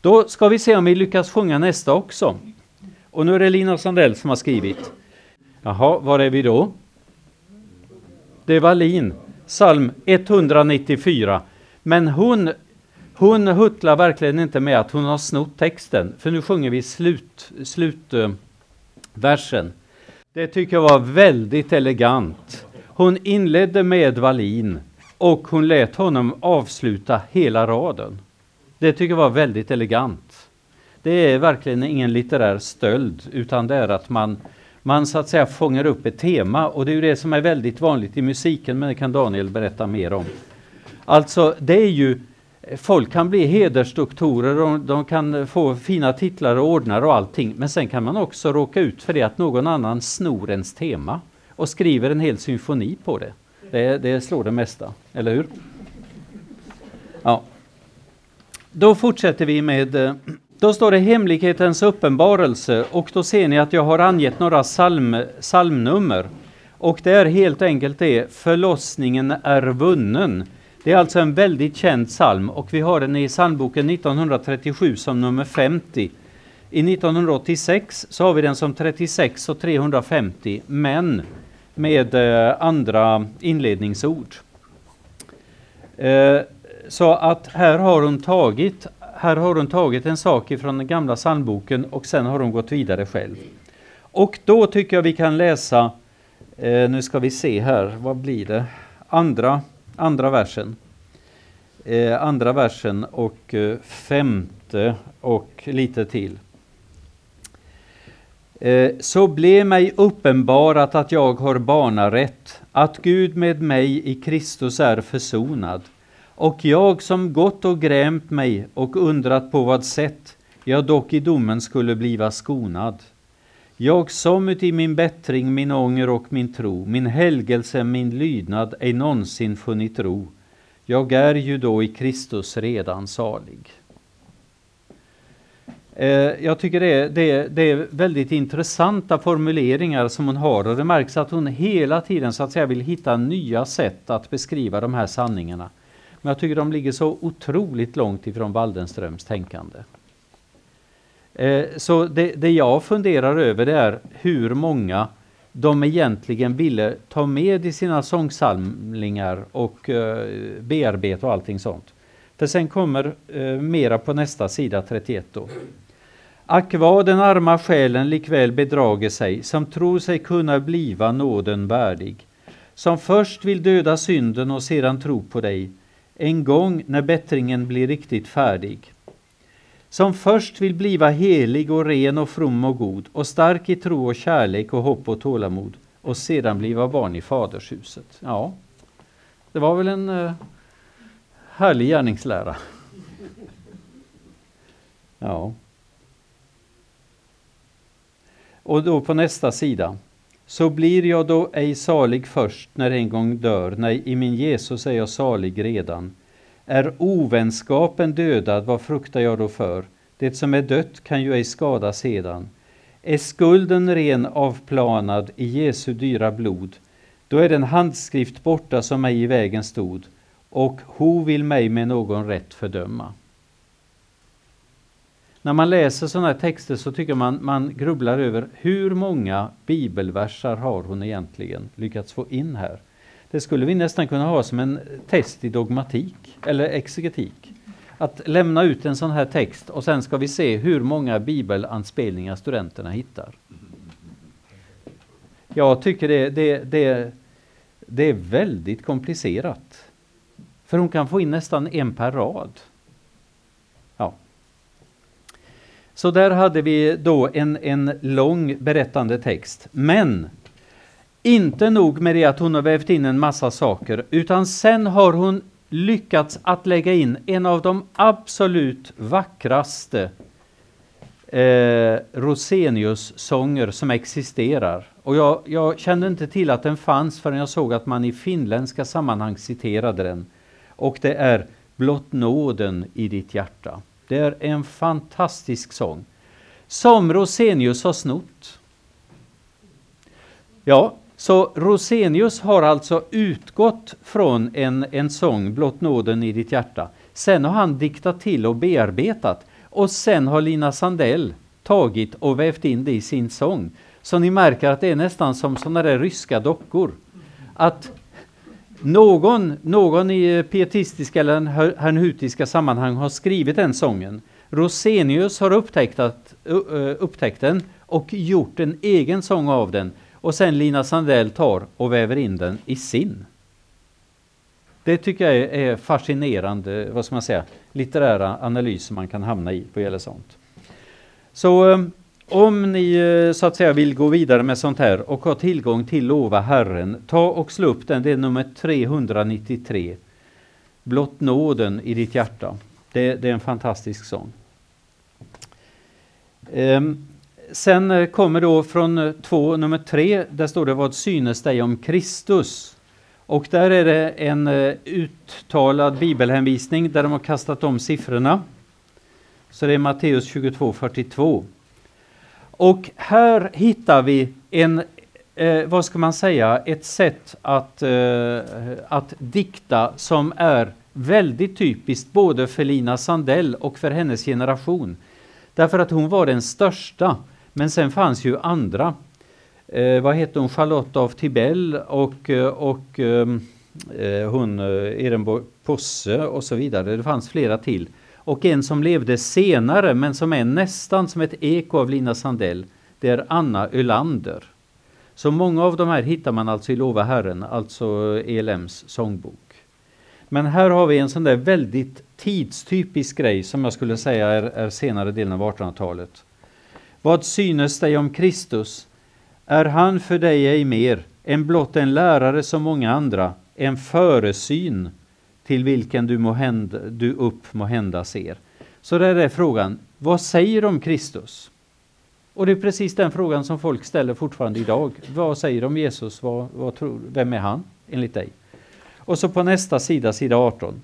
Då ska vi se om vi lyckas sjunga nästa också. Och nu är det Lina Sandell som har skrivit. Jaha, var är vi då? Det var Lin, psalm 194. Men hon, hon huttlar verkligen inte med att hon har snott texten, för nu sjunger vi slut, slutversen. Det tycker jag var väldigt elegant. Hon inledde med Wallin och hon lät honom avsluta hela raden. Det tycker jag var väldigt elegant. Det är verkligen ingen litterär stöld, utan det är att man, man så att säga fångar upp ett tema och det är ju det som är väldigt vanligt i musiken, men det kan Daniel berätta mer om. Alltså, det är ju Folk kan bli hedersdoktorer och de kan få fina titlar och ordnar och allting. Men sen kan man också råka ut för det att någon annan snor ens tema och skriver en hel symfoni på det. Det, det slår det mesta, eller hur? Ja. Då fortsätter vi med eh, då står det hemlighetens uppenbarelse och då ser ni att jag har angett några psalm, psalmnummer. Och det är helt enkelt det, förlossningen är vunnen. Det är alltså en väldigt känd psalm och vi har den i psalmboken 1937 som nummer 50. I 1986 så har vi den som 36 och 350 men med eh, andra inledningsord. Eh, så att här har hon tagit här har hon tagit en sak ifrån den gamla psalmboken och sen har hon gått vidare själv. Och då tycker jag vi kan läsa, eh, nu ska vi se här, vad blir det? Andra, andra versen. Eh, andra versen och eh, femte och lite till. Eh, så blev mig uppenbarat att jag har barnarätt, att Gud med mig i Kristus är försonad och jag som gått och grämt mig och undrat på vad sätt jag dock i domen skulle bliva skonad. Jag som uti min bättring, min ånger och min tro, min helgelse, min lydnad ej någonsin funnit ro. Jag är ju då i Kristus redan salig. Eh, jag tycker det är, det, är, det är väldigt intressanta formuleringar som hon har och det märks att hon hela tiden så att säga vill hitta nya sätt att beskriva de här sanningarna. Men jag tycker de ligger så otroligt långt ifrån Waldenströms tänkande. Eh, så det, det jag funderar över det är hur många de egentligen ville ta med i sina sångsamlingar och eh, bearbeta och allting sånt. För sen kommer eh, mera på nästa sida 31 då. Ack vad den arma själen likväl bedrager sig, som tror sig kunna bliva nåden värdig, som först vill döda synden och sedan tro på dig, en gång när bättringen blir riktigt färdig. Som först vill bliva helig och ren och from och god och stark i tro och kärlek och hopp och tålamod och sedan bliva barn i fadershuset. Ja, det var väl en uh, härlig gärningslära. Ja. Och då på nästa sida. Så blir jag då ej salig först när en gång dör, nej, i min Jesus är jag salig redan. Är ovänskapen dödad, vad fruktar jag då för? Det som är dött kan ju ej skada sedan. Är skulden ren avplanad i Jesu dyra blod, då är den handskrift borta som mig i vägen stod, och ho vill mig med någon rätt fördöma när man läser sådana här texter så tycker man man grubblar över hur många bibelversar har hon egentligen lyckats få in här. Det skulle vi nästan kunna ha som en test i dogmatik eller exegetik. Att lämna ut en sån här text och sen ska vi se hur många bibelanspelningar studenterna hittar. Jag tycker det, det, det, det är väldigt komplicerat. För hon kan få in nästan en per rad. Så där hade vi då en, en lång berättande text. Men inte nog med det att hon har vävt in en massa saker, utan sen har hon lyckats att lägga in en av de absolut vackraste eh, Rosenius-sånger som existerar. Och jag, jag, kände inte till att den fanns förrän jag såg att man i finländska sammanhang citerade den. Och det är Blott nåden i ditt hjärta. Det är en fantastisk sång. Som Rosenius har snott. Ja, så Rosenius har alltså utgått från en, en sång, Blott nåden i ditt hjärta. Sen har han diktat till och bearbetat. Och sen har Lina Sandell tagit och vävt in det i sin sång. Så ni märker att det är nästan som sådana där ryska dockor. Att någon, någon i eh, pietistiska eller hernhutiska sammanhang har skrivit den sången. Rosenius har upptäckt, att, upptäckt den och gjort en egen sång av den. Och sen Lina Sandell tar och väver in den i sin. Det tycker jag är fascinerande, vad ska man säga, litterära analyser man kan hamna i vad gäller sånt. Så, eh, om ni eh, så att säga vill gå vidare med sånt här och ha tillgång till Lova Herren, ta och slå upp den, det är nummer 393. Blott nåden i ditt hjärta. Det, det är en fantastisk sång. Um, sen eh, kommer då från eh, två, nummer tre, där står det Vad synes dig om Kristus? Och där är det en uttalad bibelhänvisning där de har kastat om siffrorna. Så det är Matteus 22, 42. Och här hittar vi en, eh, vad ska man säga, ett sätt att, eh, att dikta som är väldigt typiskt både för Lina Sandell och för hennes generation. Därför att hon var den största, men sen fanns ju andra. Eh, vad hette hon, Charlotte av Tibell och, eh, och eh, eh, hon Ehrenborg Posse och så vidare. Det fanns flera till och en som levde senare men som är nästan som ett eko av Lina Sandell. Det är Anna Ölander. Så många av de här hittar man alltså i Lova Herren, alltså ELMs sångbok. Men här har vi en sån där väldigt tidstypisk grej som jag skulle säga är, är senare delen av 1800-talet. Vad synes dig om Kristus? Är han för dig ej mer än blott en lärare som många andra, en föresyn till vilken du, måhända, du upp måhända ser. Så där är frågan, vad säger de om Kristus? Och det är precis den frågan som folk ställer fortfarande idag. Vad säger de om Jesus? Vad, vad tror, vem är han enligt dig? Och så på nästa sida, sida 18.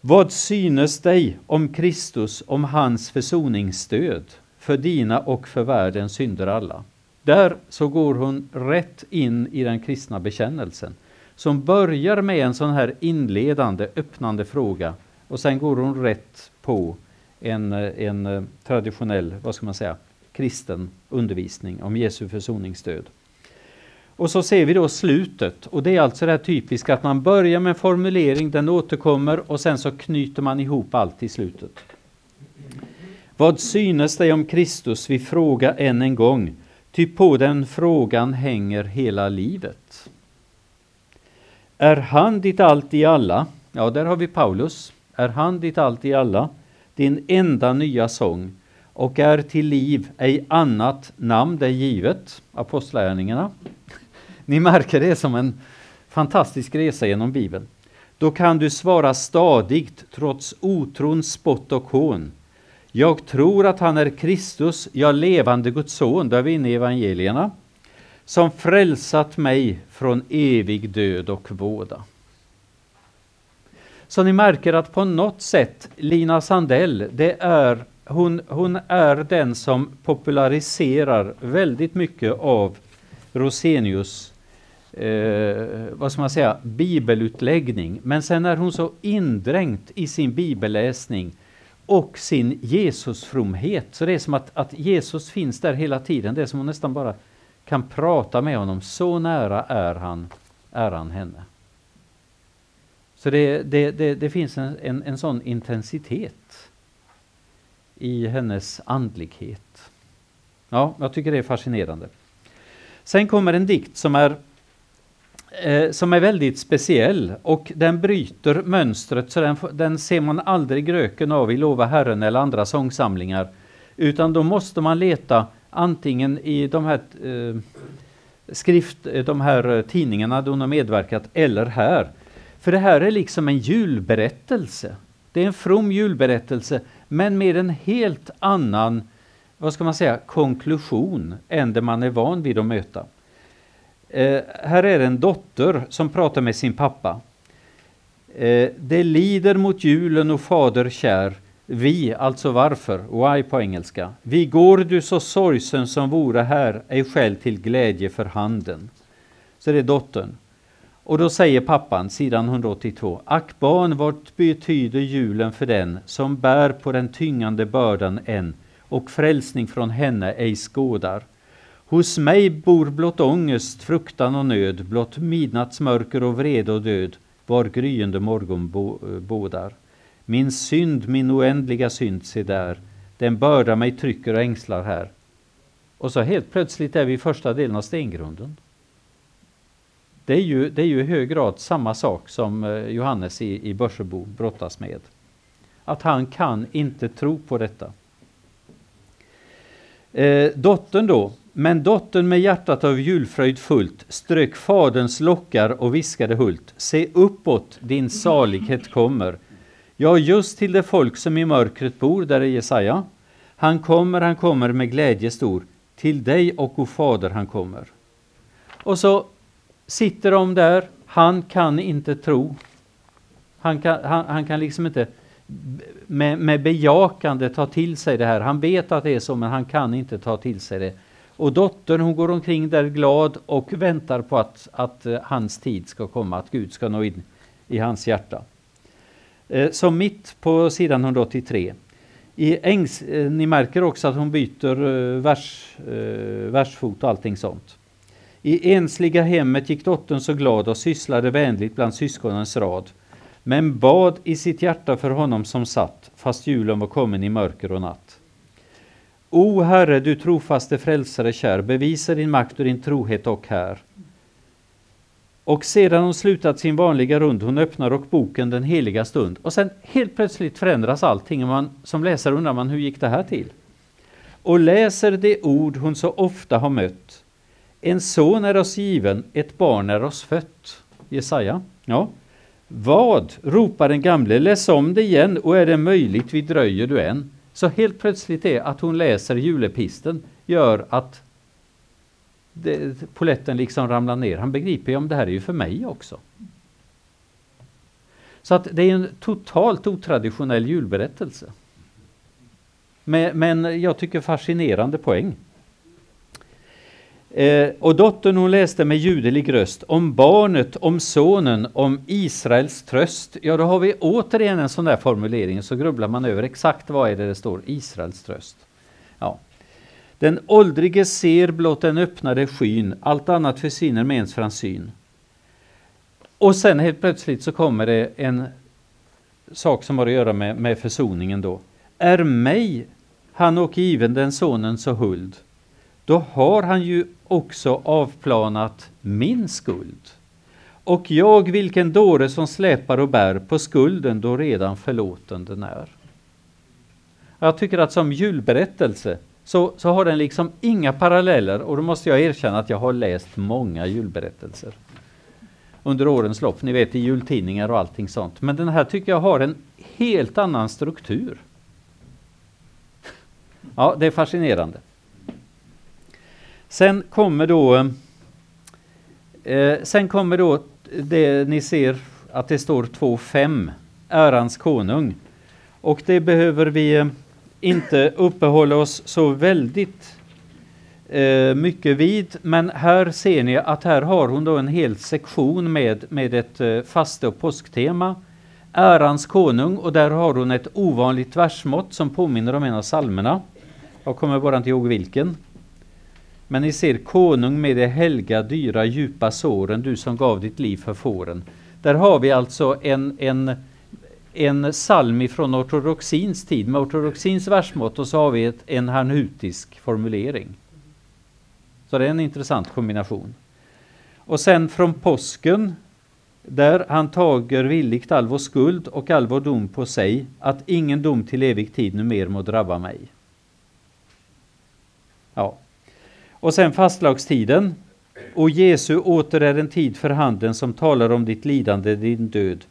Vad synes dig om Kristus, om hans försoningsstöd för dina och för världens synder alla? Där så går hon rätt in i den kristna bekännelsen som börjar med en sån här inledande, öppnande fråga och sen går hon rätt på en, eh, en eh, traditionell, vad ska man säga, kristen undervisning om Jesu försoningsstöd. Och så ser vi då slutet och det är alltså det här typiska att man börjar med en formulering, den återkommer och sen så knyter man ihop allt i slutet. Vad synes dig om Kristus? Vi fråga än en gång, ty på den frågan hänger hela livet. Är han ditt allt i alla? Ja, där har vi Paulus. Är han ditt allt i alla? Din enda nya sång och är till liv ej annat namn dig givet. Apostlärningarna. Ni märker det som en fantastisk resa genom Bibeln. Då kan du svara stadigt trots otrons spott och hån. Jag tror att han är Kristus, ja levande Guds son. Där är vi inne i evangelierna som frälsat mig från evig död och våda. Så ni märker att på något sätt Lina Sandell, det är, hon, hon är den som populariserar väldigt mycket av Rosenius eh, vad ska man säga, bibelutläggning. Men sen är hon så indränkt i sin bibelläsning och sin Jesusfromhet. Så det är som att, att Jesus finns där hela tiden. Det är som hon nästan bara kan prata med honom. Så nära är han, är han henne. Så det, det, det, det finns en, en, en sån intensitet i hennes andlighet. Ja, jag tycker det är fascinerande. Sen kommer en dikt som är eh, som är väldigt speciell och den bryter mönstret så den, den ser man aldrig röken av i Lova Herren eller andra sångsamlingar. Utan då måste man leta antingen i de här eh, skrift, eh, de här eh, tidningarna där hon har medverkat eller här. För det här är liksom en julberättelse. Det är en from julberättelse men med en helt annan, vad ska man säga, konklusion än det man är van vid att möta. Eh, här är en dotter som pratar med sin pappa. Eh, det lider mot julen och fader kär. Vi, alltså varför, why på engelska. Vi går du så sorgsen som vore här, ej själv till glädje för handen. Så det är dottern. Och då säger pappan, sidan 182, Ack barn, vad betyder julen för den som bär på den tyngande bördan än och frälsning från henne ej skådar? Hos mig bor blott ångest, fruktan och nöd, blott midnattsmörker och vrede och död, var gryende morgon bo, bådar. Min synd, min oändliga synd, se där, den bördar mig, trycker och ängslar här. Och så helt plötsligt är vi i första delen av stengrunden. Det är ju, det är ju i hög grad samma sak som eh, Johannes i, i Börsebo brottas med. Att han kan inte tro på detta. Eh, dottern då, men dottern med hjärtat av julfröjd fullt strök faderns lockar och viskade hult. Se uppåt, din salighet kommer. Ja, just till det folk som i mörkret bor, där är Jesaja. Han kommer, han kommer med glädje stor. Till dig och o fader han kommer. Och så sitter de där, han kan inte tro. Han kan, han, han kan liksom inte med, med bejakande ta till sig det här. Han vet att det är så, men han kan inte ta till sig det. Och dottern hon går omkring där glad och väntar på att, att eh, hans tid ska komma, att Gud ska nå in i hans hjärta. Eh, som mitt på sidan 183. I Engs, eh, ni märker också att hon byter eh, vers, versfot och allting sånt. I ensliga hemmet gick dottern så glad och sysslade vänligt bland syskonens rad men bad i sitt hjärta för honom som satt, fast julen var kommen i mörker och natt. O Herre, du trofaste frälsare kär, bevisa din makt och din trohet och här. Och sedan hon slutat sin vanliga rund, hon öppnar och boken den heliga stund. Och sen helt plötsligt förändras allting. Och man, som läsare undrar man, hur gick det här till? Och läser det ord hon så ofta har mött. En son är oss given, ett barn är oss fött. Jesaja. Ja. Vad? ropar den gamle, läs om det igen och är det möjligt vi dröjer du än. Så helt plötsligt är att hon läser julepisten gör att det, poletten liksom ramlar ner. Han begriper ju om det här är ju för mig också. Så att det är en totalt otraditionell julberättelse. Men, jag tycker fascinerande poäng. Eh, och dottern hon läste med ljudlig röst om barnet, om sonen, om Israels tröst. Ja, då har vi återigen en sån där formulering, så grubblar man över exakt vad är det det står, Israels tröst. Den åldrige ser blott den öppnade skyn, allt annat försvinner med ens från syn. Och sen helt plötsligt så kommer det en sak som har att göra med, med försoningen då. Är mig han och given den sonen så huld, då har han ju också avplanat min skuld. Och jag vilken dåre som släpar och bär på skulden då redan förlåten den är. Jag tycker att som julberättelse så, så har den liksom inga paralleller och då måste jag erkänna att jag har läst många julberättelser under årens lopp, ni vet i jultidningar och allting sånt. Men den här tycker jag har en helt annan struktur. Ja, det är fascinerande. Sen kommer då eh, eh, Sen kommer då det ni ser att det står 2.5 Ärans konung. Och det behöver vi eh, inte uppehålla oss så väldigt eh, mycket vid. Men här ser ni att här har hon då en hel sektion med, med ett eh, faste och påsktema. Ärans konung och där har hon ett ovanligt versmått som påminner om en av psalmerna. Jag kommer bara inte ihåg vilken. Men ni ser konung med de helga, dyra, djupa såren, du som gav ditt liv för fåren. Där har vi alltså en, en, en psalm från ortodoxins tid med ortodoxins versmått och så har vi ett, en hanutisk formulering. Så det är en intressant kombination. Och sen från påsken där han tager villigt all vår skuld och all vår dom på sig, att ingen dom till evig tid nu mer må drabba mig. Ja, och sen fastlagstiden. Och Jesu åter är en tid för handen som talar om ditt lidande, din död.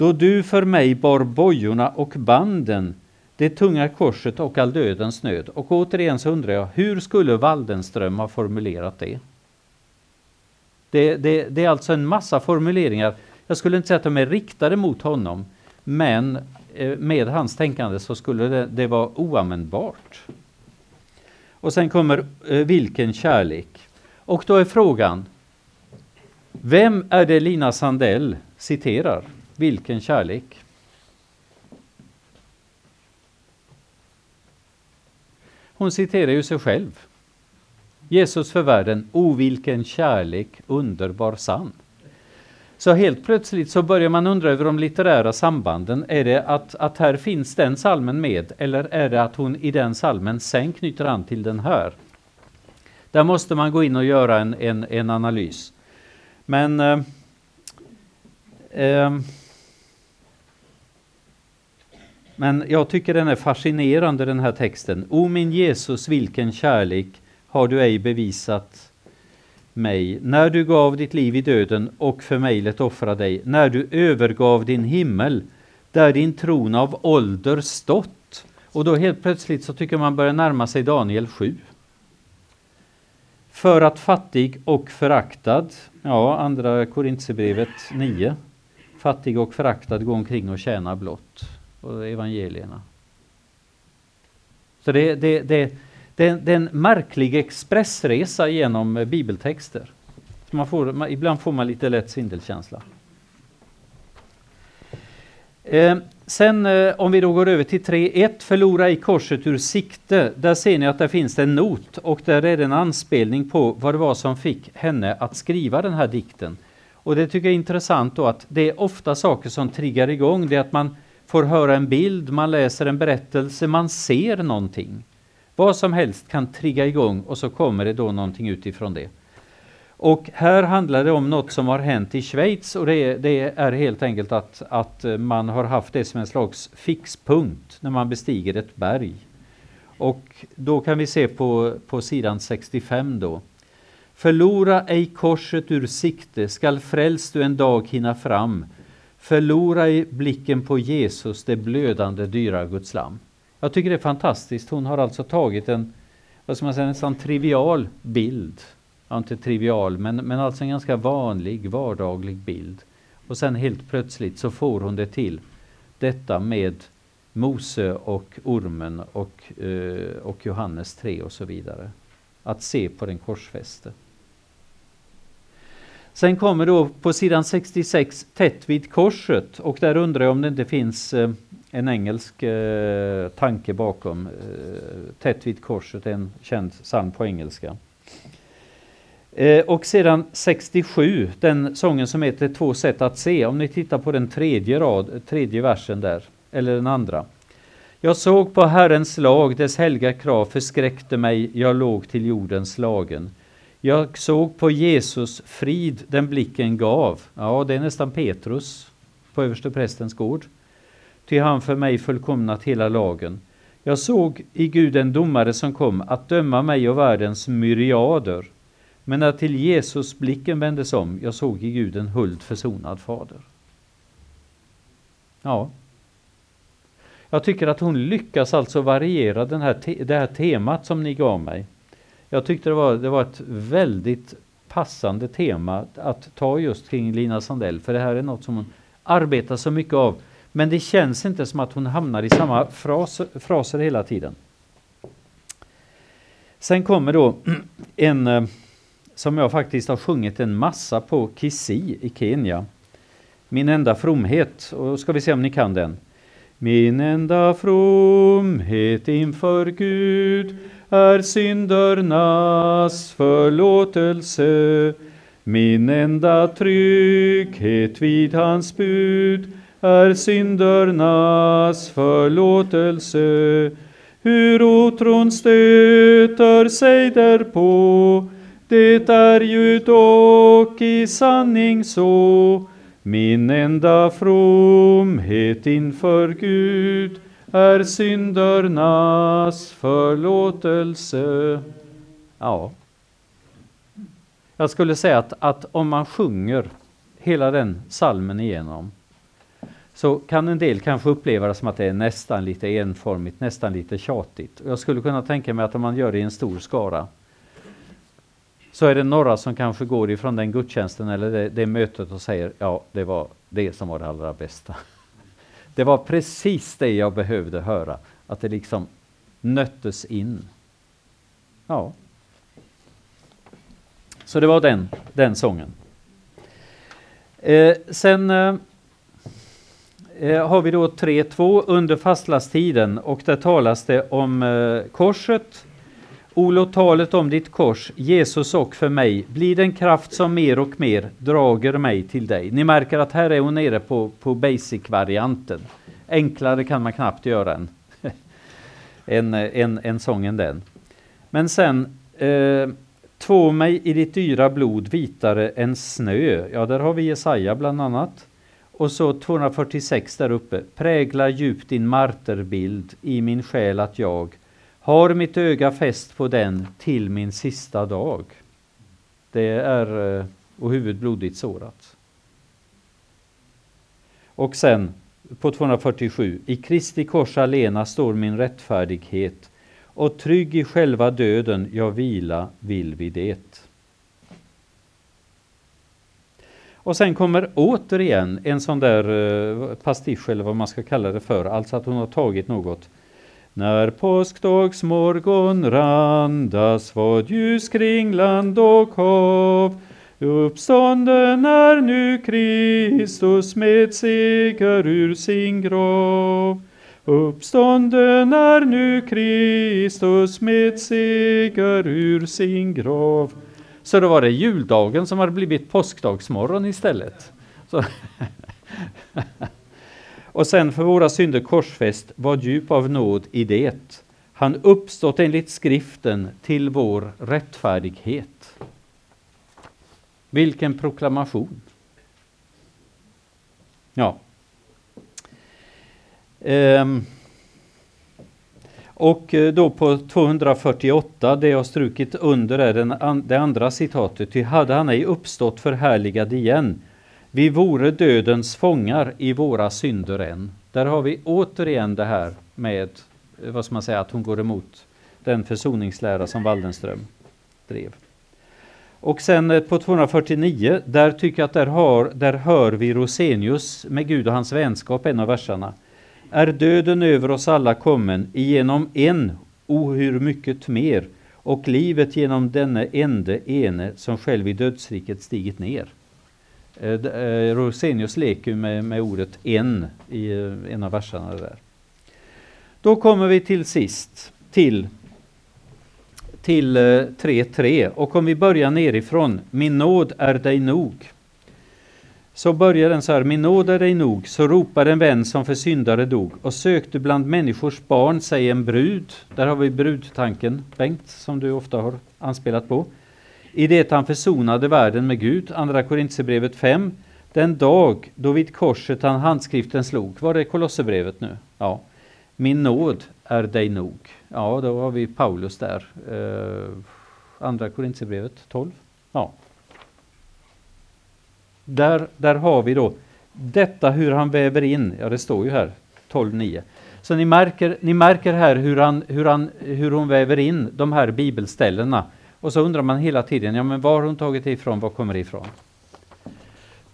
Då du för mig bar bojorna och banden, det tunga korset och all dödens nöd. Och återigen så undrar jag, hur skulle Waldenström ha formulerat det? Det, det, det är alltså en massa formuleringar. Jag skulle inte säga att de är riktade mot honom, men eh, med hans tänkande så skulle det, det vara oanvändbart. Och sen kommer eh, vilken kärlek. Och då är frågan, vem är det Lina Sandell citerar? Vilken kärlek? Hon citerar ju sig själv. Jesus för världen, o vilken kärlek, underbar sann. Så helt plötsligt så börjar man undra över de litterära sambanden. Är det att, att här finns den salmen med eller är det att hon i den salmen sen knyter an till den här? Där måste man gå in och göra en, en, en analys. Men eh, eh, men jag tycker den är fascinerande den här texten. O min Jesus, vilken kärlek har du ej bevisat mig, när du gav ditt liv i döden och för mig lät offra dig, när du övergav din himmel, där din tron av ålder stått. Och då helt plötsligt så tycker man börjar närma sig Daniel 7. För att fattig och föraktad, ja, andra Korintierbrevet 9, fattig och föraktad gå omkring och tjäna blott, och evangelierna. Så det, det, det, det, det är en märklig expressresa genom bibeltexter. man får, man, ibland får man lite lätt sindelkänsla. Eh, sen eh, om vi då går över till 3.1, förlora i korset ur sikte. Där ser ni att det finns en not och där är det en anspelning på vad det var som fick henne att skriva den här dikten. Och det tycker jag är intressant då att det är ofta saker som triggar igång. Det är att man får höra en bild, man läser en berättelse, man ser någonting. Vad som helst kan trigga igång och så kommer det då någonting utifrån det. Och här handlar det om något som har hänt i Schweiz och det är, det är helt enkelt att, att eh, man har haft det som en slags fixpunkt när man bestiger ett berg. Och då kan vi se på, på sidan 65 då. Förlora ej korset ur sikte, skall frälst du en dag hinna fram. Förlora i blicken på Jesus, det blödande dyra Guds lam. Jag tycker det är fantastiskt. Hon har alltså tagit en, vad ska man säga, nästan trivial bild. Ja, inte trivial, men, men alltså en ganska vanlig, vardaglig bild. Och sen helt plötsligt så får hon det till detta med Mose och ormen och, eh, och Johannes 3 och så vidare. Att se på den korsfäste. Sen kommer då på sidan 66 tätt vid korset och där undrar jag om det inte finns eh, en engelsk eh, tanke bakom. Eh, tätt vid korset är en känd psalm på engelska. Eh, och sedan 67, den sången som heter Två sätt att se. Om ni tittar på den tredje, rad, tredje versen där, eller den andra. Jag såg på Herrens lag, dess helga krav förskräckte mig, jag låg till jorden slagen. Jag såg på Jesus frid den blicken gav. Ja, det är nästan Petrus på översteprästens gård. Ty han för mig fullkomnat hela lagen. Jag såg i Gud en domare som kom att döma mig och världens myriader. Men när till Jesus blicken vändes om, jag såg i Gud en huld försonad fader. Ja. Jag tycker att hon lyckas alltså variera den här det här temat som ni gav mig. Jag tyckte det var, det var ett väldigt passande tema att ta just kring Lina Sandell, för det här är något som hon arbetar så mycket av. Men det känns inte som att hon hamnar i samma fras, fraser hela tiden. Sen kommer då en eh, som jag faktiskt har sjungit en massa på Kisii i Kenya. Min enda fromhet, och ska vi se om ni kan den. Min enda fromhet inför Gud är syndernas förlåtelse. Min enda trygghet vid hans bud är syndernas förlåtelse. Hur otron stöter sig därpå, det är ju dock i sanning så. Min enda fromhet inför Gud är syndernas förlåtelse. Ja. Jag skulle säga att, att om man sjunger hela den salmen igenom så kan en del kanske uppleva det som att det är nästan lite enformigt, nästan lite tjatigt. Jag skulle kunna tänka mig att om man gör det i en stor skara så är det några som kanske går ifrån den gudstjänsten eller det, det mötet och säger ja, det var det som var det allra bästa. Det var precis det jag behövde höra, att det liksom nöttes in. Ja. Så det var den, den sången. Eh, sen eh, eh har vi då 3.2 under fastlastiden och där talas det om eh, korset. Olo talet om ditt kors, Jesus och för mig, blir den kraft som mer och mer drager mig till dig. Ni märker att här är hon nere på, på basic-varianten. Enklare kan man knappt göra en, en, en, en sång än den. Men sen, eh, två mig i ditt dyra blod vitare än snö. Ja, där har vi Jesaja bland annat. och så 246 där uppe. Prägla djupt din marterbild i min själ att jag har mitt öga fäst på den till min sista dag. Det är eh, och huvudet blodigt sårat. Och sen på 247. I Kristi kors alena står min rättfärdighet och trygg i själva döden jag vila vill vid det. Och sen kommer återigen en sån där eh, pastisch eller vad man ska kalla det för, alltså att hon har tagit något. När påskdagsmorgon randas vad ljus kring land och hav Uppstånden är nu Kristus med seger ur sin grav. Uppstånden är nu Kristus med seger ur sin grav. Så då var det juldagen som hade blivit påskdagsmorgon istället. Och sen för våra synder korsfäst var djup av nåd i det. Han uppstått enligt skriften till vår rättfärdighet. Vilken proklamation! Ja. Ehm. Och eh, då på 248, det jag strukit under är den, det andra citatet. Ty hade han ej uppstått förhärligad igen, vi vore dödens fångar i våra synder än. Där har vi återigen det här med, eh, vad ska man säga, att hon går emot den försoningslära som Waldenström drev. Och sen eh, på 249, där tycker jag att där, har, där hör vi Rosenius med Gud och hans vänskap, en av verserna. Är döden över oss alla kommen, igenom en, ohur mycket mer, och livet genom denne ende ene som själv i dödsriket stigit ner. Eh, eh, Rosenius leker med, med ordet en i eh, en av verserna där. Då kommer vi till sist till till 3.3 eh, och om vi börjar nerifrån, min nåd är dig nog. Så börjar den så här, min nåd är dig nog, så ropar en vän som för syndare dog och sökte bland människors barn sig en brud. Där har vi brudtanken, Bengt, som du ofta har anspelat på. I det han försonade världen med Gud, Andra Korintierbrevet 5. Den dag då vid korset han handskriften slog, var det Kolosserbrevet nu? Ja. Min nåd är dig nog. Ja, då har vi Paulus där. Eh, andra Korintierbrevet 12. Ja. Där, där har vi då detta hur han väver in, ja det står ju här 12.9. Så ni märker, ni märker här hur, han, hur, han, hur hon väver in de här bibelställena. Och så undrar man hela tiden, ja men var har hon tagit det ifrån, var kommer det ifrån?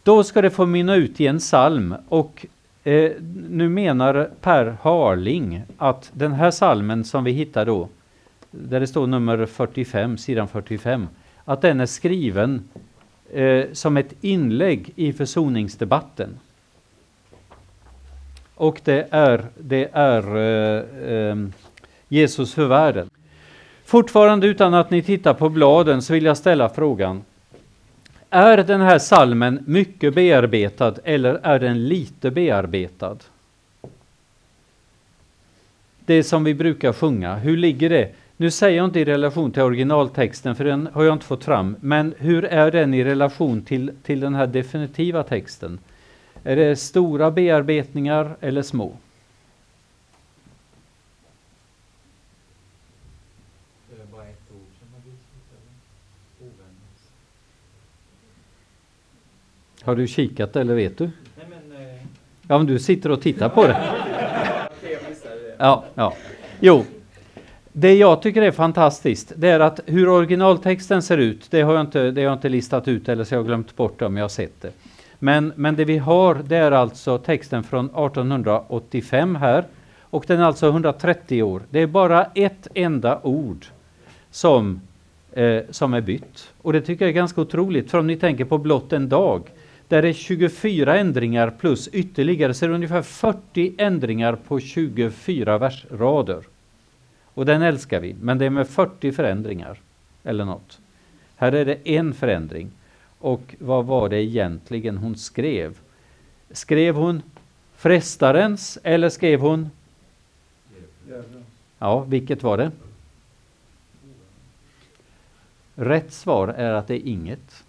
Då ska det få mynna ut i en psalm och Eh, nu menar Per Harling att den här salmen som vi hittar då, där det står nummer 45, sidan 45, att den är skriven eh, som ett inlägg i försoningsdebatten. Och det är, det är eh, eh Jesus för världen. Fortfarande utan att ni tittar på bladen så vill jag ställa frågan är den här salmen mycket bearbetad eller är den lite bearbetad? Det som vi brukar sjunga, hur ligger det? Nu säger jag inte i relation till originaltexten för den har jag inte fått fram, men hur är den i relation till, till den här definitiva texten? Är det stora bearbetningar eller små? Har du kikat eller vet du? Nej, men, eh... Ja, men du sitter och tittar på det. ja, ja. Jo, det jag tycker är fantastiskt, det är att hur originaltexten ser ut, det har jag inte, det har jag inte listat ut eller så jag har glömt bort det om jag har sett det. Men, men det vi har, det är alltså texten från 1885 här. Och den är alltså 130 år. Det är bara ett enda ord som, eh, som är bytt. Och det tycker jag är ganska otroligt, för om ni tänker på blott en dag, där är 24 ändringar plus ytterligare, så det är ungefär 40 ändringar på 24 versrader. Och den älskar vi, men det är med 40 förändringar eller något. Här är det en förändring. Och vad var det egentligen hon skrev? Skrev hon frestarens eller skrev hon? Ja, vilket var det? Rätt svar är att det är inget.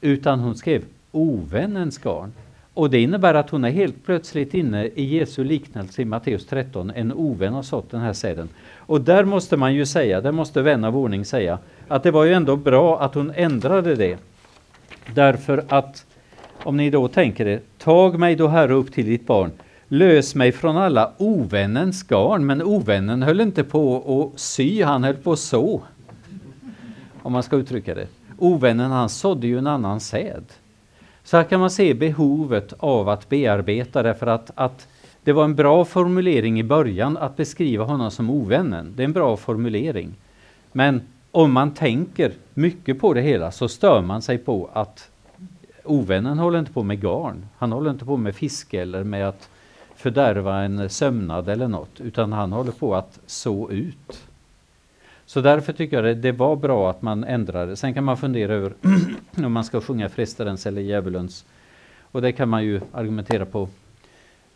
Utan hon skrev ovännens garn. och det innebär att hon är helt plötsligt inne i Jesu liknelse i Matteus 13. En ovän har sått den här säden. Och där måste man ju säga, där måste vän av ordning säga, att det var ju ändå bra att hon ändrade det. Därför att, om ni då tänker er, tag mig då Herre upp till ditt barn, lös mig från alla ovännens garn. Men ovännen höll inte på att sy, han höll på att så. Om man ska uttrycka det. Ovännen han sådde ju en annan säd. Så här kan man se behovet av att bearbeta därför att, att det var en bra formulering i början att beskriva honom som ovännen. Det är en bra formulering. Men om man tänker mycket på det hela så stör man sig på att ovännen håller inte på med garn. Han håller inte på med fiske eller med att fördärva en sömnad eller något, utan han håller på att så ut. Så därför tycker jag det, det var bra att man ändrade. Sen kan man fundera över om man ska sjunga frestarens eller djävulens. Och det kan man ju argumentera på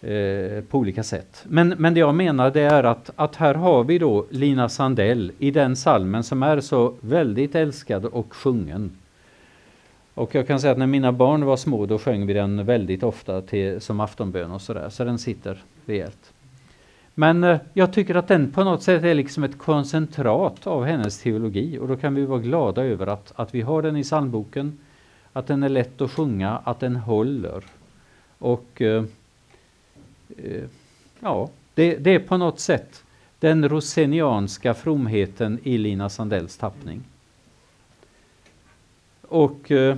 eh, på olika sätt. Men, men det jag menar det är att, att här har vi då Lina Sandell i den salmen som är så väldigt älskad och sjungen. Och jag kan säga att när mina barn var små då sjöng vi den väldigt ofta till, som aftonbön och sådär, så den sitter rejält. Men eh, jag tycker att den på något sätt är liksom ett koncentrat av hennes teologi och då kan vi vara glada över att, att vi har den i psalmboken, att den är lätt att sjunga, att den håller. Och eh, eh ja, det, det, är på något sätt den rosenianska fromheten i Lina Sandells tappning. Och eh,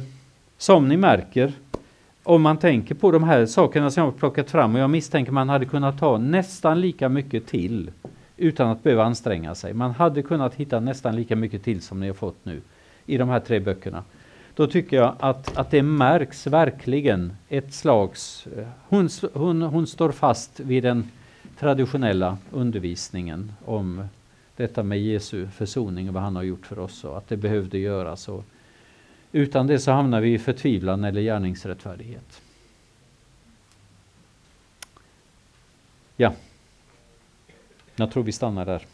som ni märker om man tänker på de här sakerna som jag har plockat fram och jag misstänker man hade kunnat ta nästan lika mycket till utan att behöva anstränga sig. Man hade kunnat hitta nästan lika mycket till som ni har fått nu i de här tre böckerna. Då tycker jag att, att det märks verkligen ett slags... Eh, hon, hon, hon står fast vid den traditionella undervisningen om detta med Jesu försoning och vad han har gjort för oss och att det behövde göras. Och utan det så hamnar vi i förtvivlan eller gärningsrättfärdighet. Ja, jag tror vi stannar där.